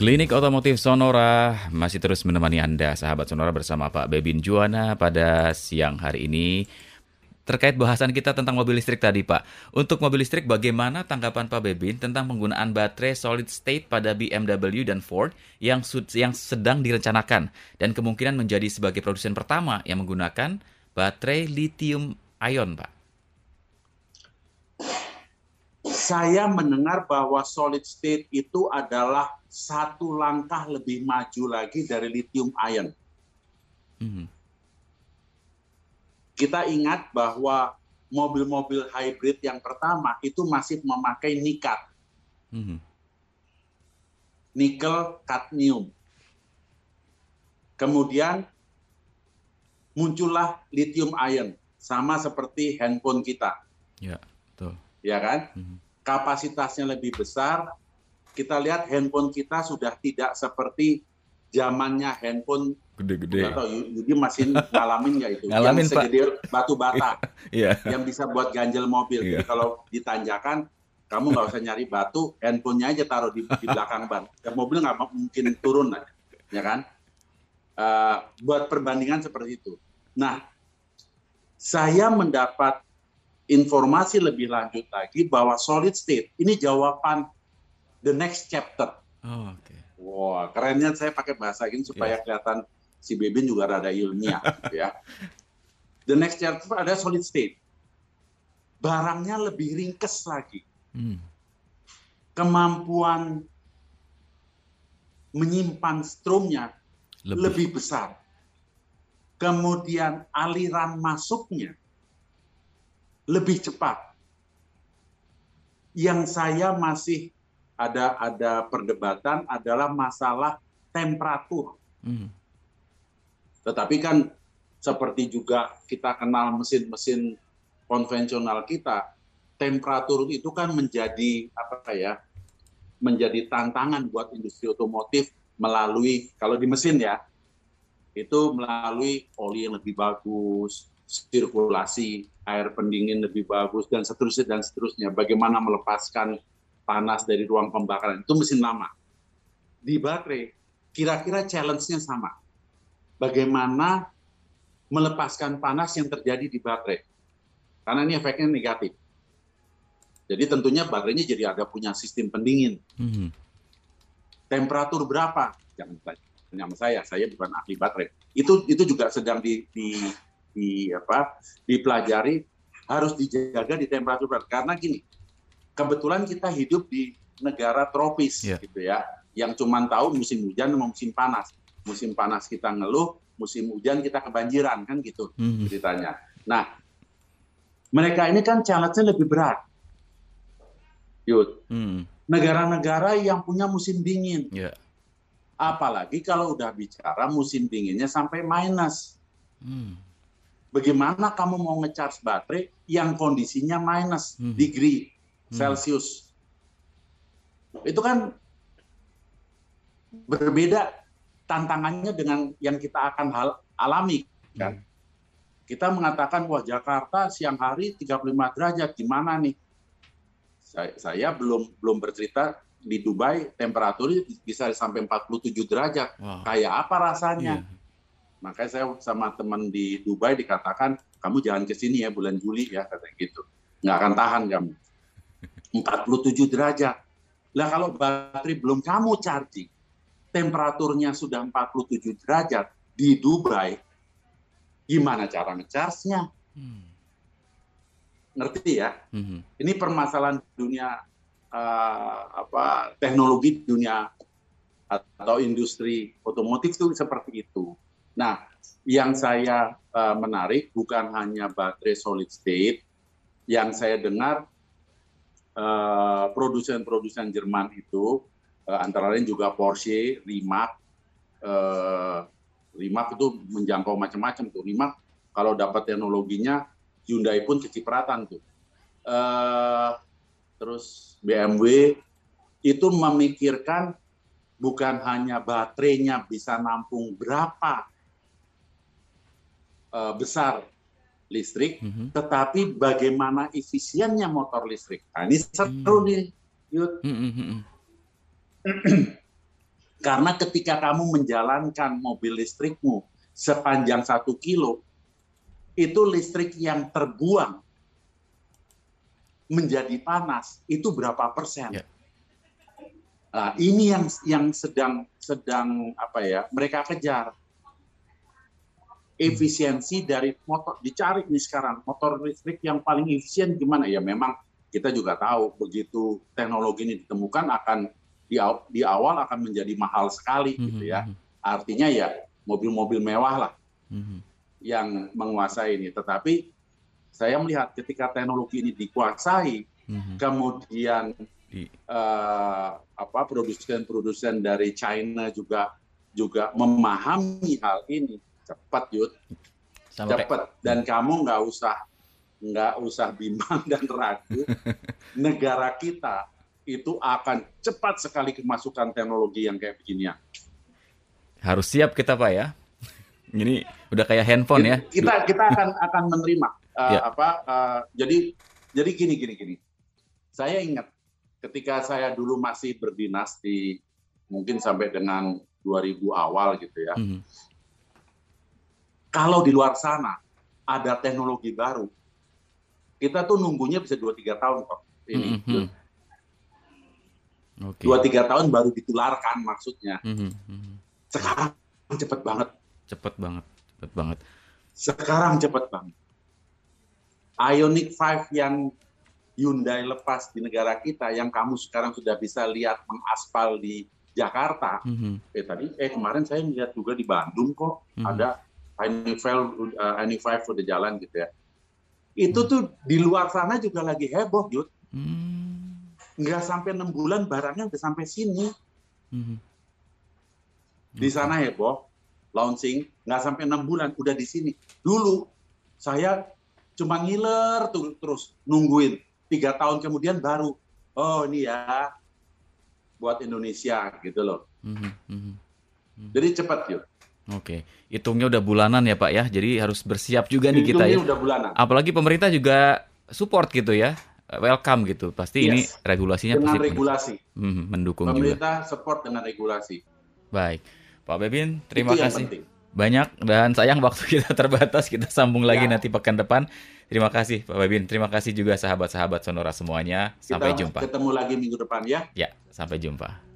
Klinik Otomotif Sonora masih terus menemani Anda, sahabat Sonora bersama Pak Bebin Juana pada siang hari ini. Terkait bahasan kita tentang mobil listrik tadi, Pak. Untuk mobil listrik, bagaimana tanggapan Pak Bebin tentang penggunaan baterai solid state pada BMW dan Ford yang yang sedang direncanakan dan kemungkinan menjadi sebagai produsen pertama yang menggunakan baterai lithium ion, Pak? Saya mendengar bahwa solid state itu adalah satu langkah lebih maju lagi dari lithium ion. Mm-hmm. Kita ingat bahwa mobil-mobil hybrid yang pertama itu masih memakai nikat, mm-hmm. nikel kadmium. Kemudian muncullah lithium ion, sama seperti handphone kita. Ya, betul. Ya kan? Mm-hmm kapasitasnya lebih besar, kita lihat handphone kita sudah tidak seperti zamannya handphone gede-gede. Atau Yudi masih ngalamin nggak itu? Ngalamin, yang segede batu bata, yeah. yang bisa buat ganjel mobil. Yeah. Jadi kalau ditanjakan, kamu nggak usah nyari batu, handphonenya aja taruh di, di belakang ban. Ya, mobil nggak mungkin turun, ya kan? Uh, buat perbandingan seperti itu. Nah, saya mendapat informasi lebih lanjut lagi bahwa solid state ini jawaban the next chapter. Oh, Oke. Okay. Wah, kerennya saya pakai bahasa ini supaya yeah. kelihatan si Bebin juga rada ilmiah, ya. The next chapter ada solid state. Barangnya lebih ringkes lagi. Hmm. Kemampuan menyimpan strumnya lebih. lebih besar. Kemudian aliran masuknya lebih cepat. Yang saya masih ada ada perdebatan adalah masalah temperatur. Hmm. Tetapi kan seperti juga kita kenal mesin-mesin konvensional kita, temperatur itu kan menjadi apa ya? menjadi tantangan buat industri otomotif melalui kalau di mesin ya itu melalui oli yang lebih bagus, sirkulasi air pendingin lebih bagus dan seterusnya dan seterusnya. Bagaimana melepaskan panas dari ruang pembakaran itu mesin lama. Di baterai kira-kira challenge-nya sama. Bagaimana melepaskan panas yang terjadi di baterai. Karena ini efeknya negatif. Jadi tentunya baterainya jadi ada punya sistem pendingin. Hmm. Temperatur berapa? Jangan tanya sama saya, saya bukan ahli baterai. Itu itu juga sedang di, di di apa dipelajari harus dijaga di temperatur berat karena gini kebetulan kita hidup di negara tropis yeah. gitu ya yang cuma tahu musim hujan sama musim panas musim panas kita ngeluh musim hujan kita kebanjiran kan gitu mm-hmm. ceritanya nah mereka ini kan challenge-nya lebih berat Yud mm. negara-negara yang punya musim dingin yeah. apalagi kalau udah bicara musim dinginnya sampai minus mm bagaimana kamu mau ngecharge baterai yang kondisinya minus hmm. degree hmm. Celsius. Itu kan berbeda tantangannya dengan yang kita akan hal, alami kan. Hmm. Kita mengatakan wah Jakarta siang hari 35 derajat gimana nih? Saya, saya belum belum bercerita di Dubai temperatur bisa sampai 47 derajat. Wow. Kayak apa rasanya? Yeah Makanya saya sama teman di Dubai dikatakan, kamu jangan ke sini ya bulan Juli ya, kata gitu. Nggak akan tahan kamu. 47 derajat. Lah kalau baterai belum kamu charging, temperaturnya sudah 47 derajat di Dubai, gimana cara ngecharge-nya? Hmm. Ngerti ya? Hmm. Ini permasalahan dunia uh, apa teknologi dunia atau industri otomotif itu seperti itu. Nah, yang saya uh, menarik bukan hanya baterai solid state, yang saya dengar eh, produsen-produsen Jerman itu uh, antara lain juga Porsche, Rimac, uh, Rimac itu menjangkau macam-macam tuh. Rimac kalau dapat teknologinya Hyundai pun kecipratan tuh. Uh, terus BMW itu memikirkan bukan hanya baterainya bisa nampung berapa uh, besar listrik, mm -hmm. tetapi bagaimana efisiennya motor listrik. Nah, ini seru mm -hmm. nih, Yud. Mm -hmm. Karena ketika kamu menjalankan mobil listrikmu sepanjang satu kilo, itu listrik yang terbuang menjadi panas itu berapa persen? Ya. Nah, ini yang yang sedang sedang apa ya mereka kejar efisiensi dari motor dicari nih sekarang motor listrik yang paling efisien gimana ya memang kita juga tahu begitu teknologi ini ditemukan akan di, di awal akan menjadi mahal sekali mm-hmm. gitu ya. Mhm. Artinya ya mobil-mobil mewah lah mm-hmm. yang menguasai ini. Tetapi saya melihat ketika teknologi ini dikuasai, mm-hmm. kemudian di... uh, apa produsen-produsen dari China juga juga memahami hal ini cepat Yud, cepat dan kamu nggak usah nggak usah bimbang dan ragu negara kita itu akan cepat sekali kemasukan teknologi yang kayak beginian. Harus siap kita pak ya. Ini udah kayak handphone ya. Kita kita akan akan menerima uh, ya. apa. Uh, jadi jadi gini gini gini. Saya ingat ketika saya dulu masih berdinas di mungkin sampai dengan 2000 awal gitu ya. Mm -hmm. Kalau di luar sana ada teknologi baru, kita tuh nunggunya bisa 2-3 tahun kok. Ini. Mm -hmm. Okay. Dua tiga tahun baru ditularkan maksudnya. Mm -hmm. Sekarang cepet banget. Cepet banget, cepet banget. Sekarang cepet banget. Ionic 5 yang Hyundai lepas di negara kita, yang kamu sekarang sudah bisa lihat mengaspal di Jakarta. Mm -hmm. Eh tadi, eh kemarin saya melihat juga di Bandung kok mm -hmm. ada 5, uh, 5 udah jalan gitu ya. Itu tuh di luar sana juga lagi heboh, Yud. Mm nggak sampai enam bulan barangnya udah sampai sini. Mm-hmm. Di sana heboh, launching, nggak sampai enam bulan udah di sini. Dulu saya cuma ngiler tuh terus nungguin tiga tahun kemudian baru oh ini ya buat Indonesia gitu loh. Mm-hmm. Mm-hmm. Jadi cepat yuk. Oke, hitungnya udah bulanan ya Pak ya, jadi harus bersiap juga nih kita ya. udah bulanan. Apalagi pemerintah juga support gitu ya, welcome gitu. Pasti yes. ini regulasinya dengan pasti regulasi. Hmm, mendukung Pemerintah juga. support dengan regulasi. Baik. Pak Bebin, terima Itu kasih banyak dan sayang waktu kita terbatas. Kita sambung lagi ya. nanti pekan depan. Terima kasih Pak Bebin. Terima kasih juga sahabat-sahabat Sonora semuanya. Sampai kita jumpa. Ketemu lagi minggu depan ya. Ya, sampai jumpa.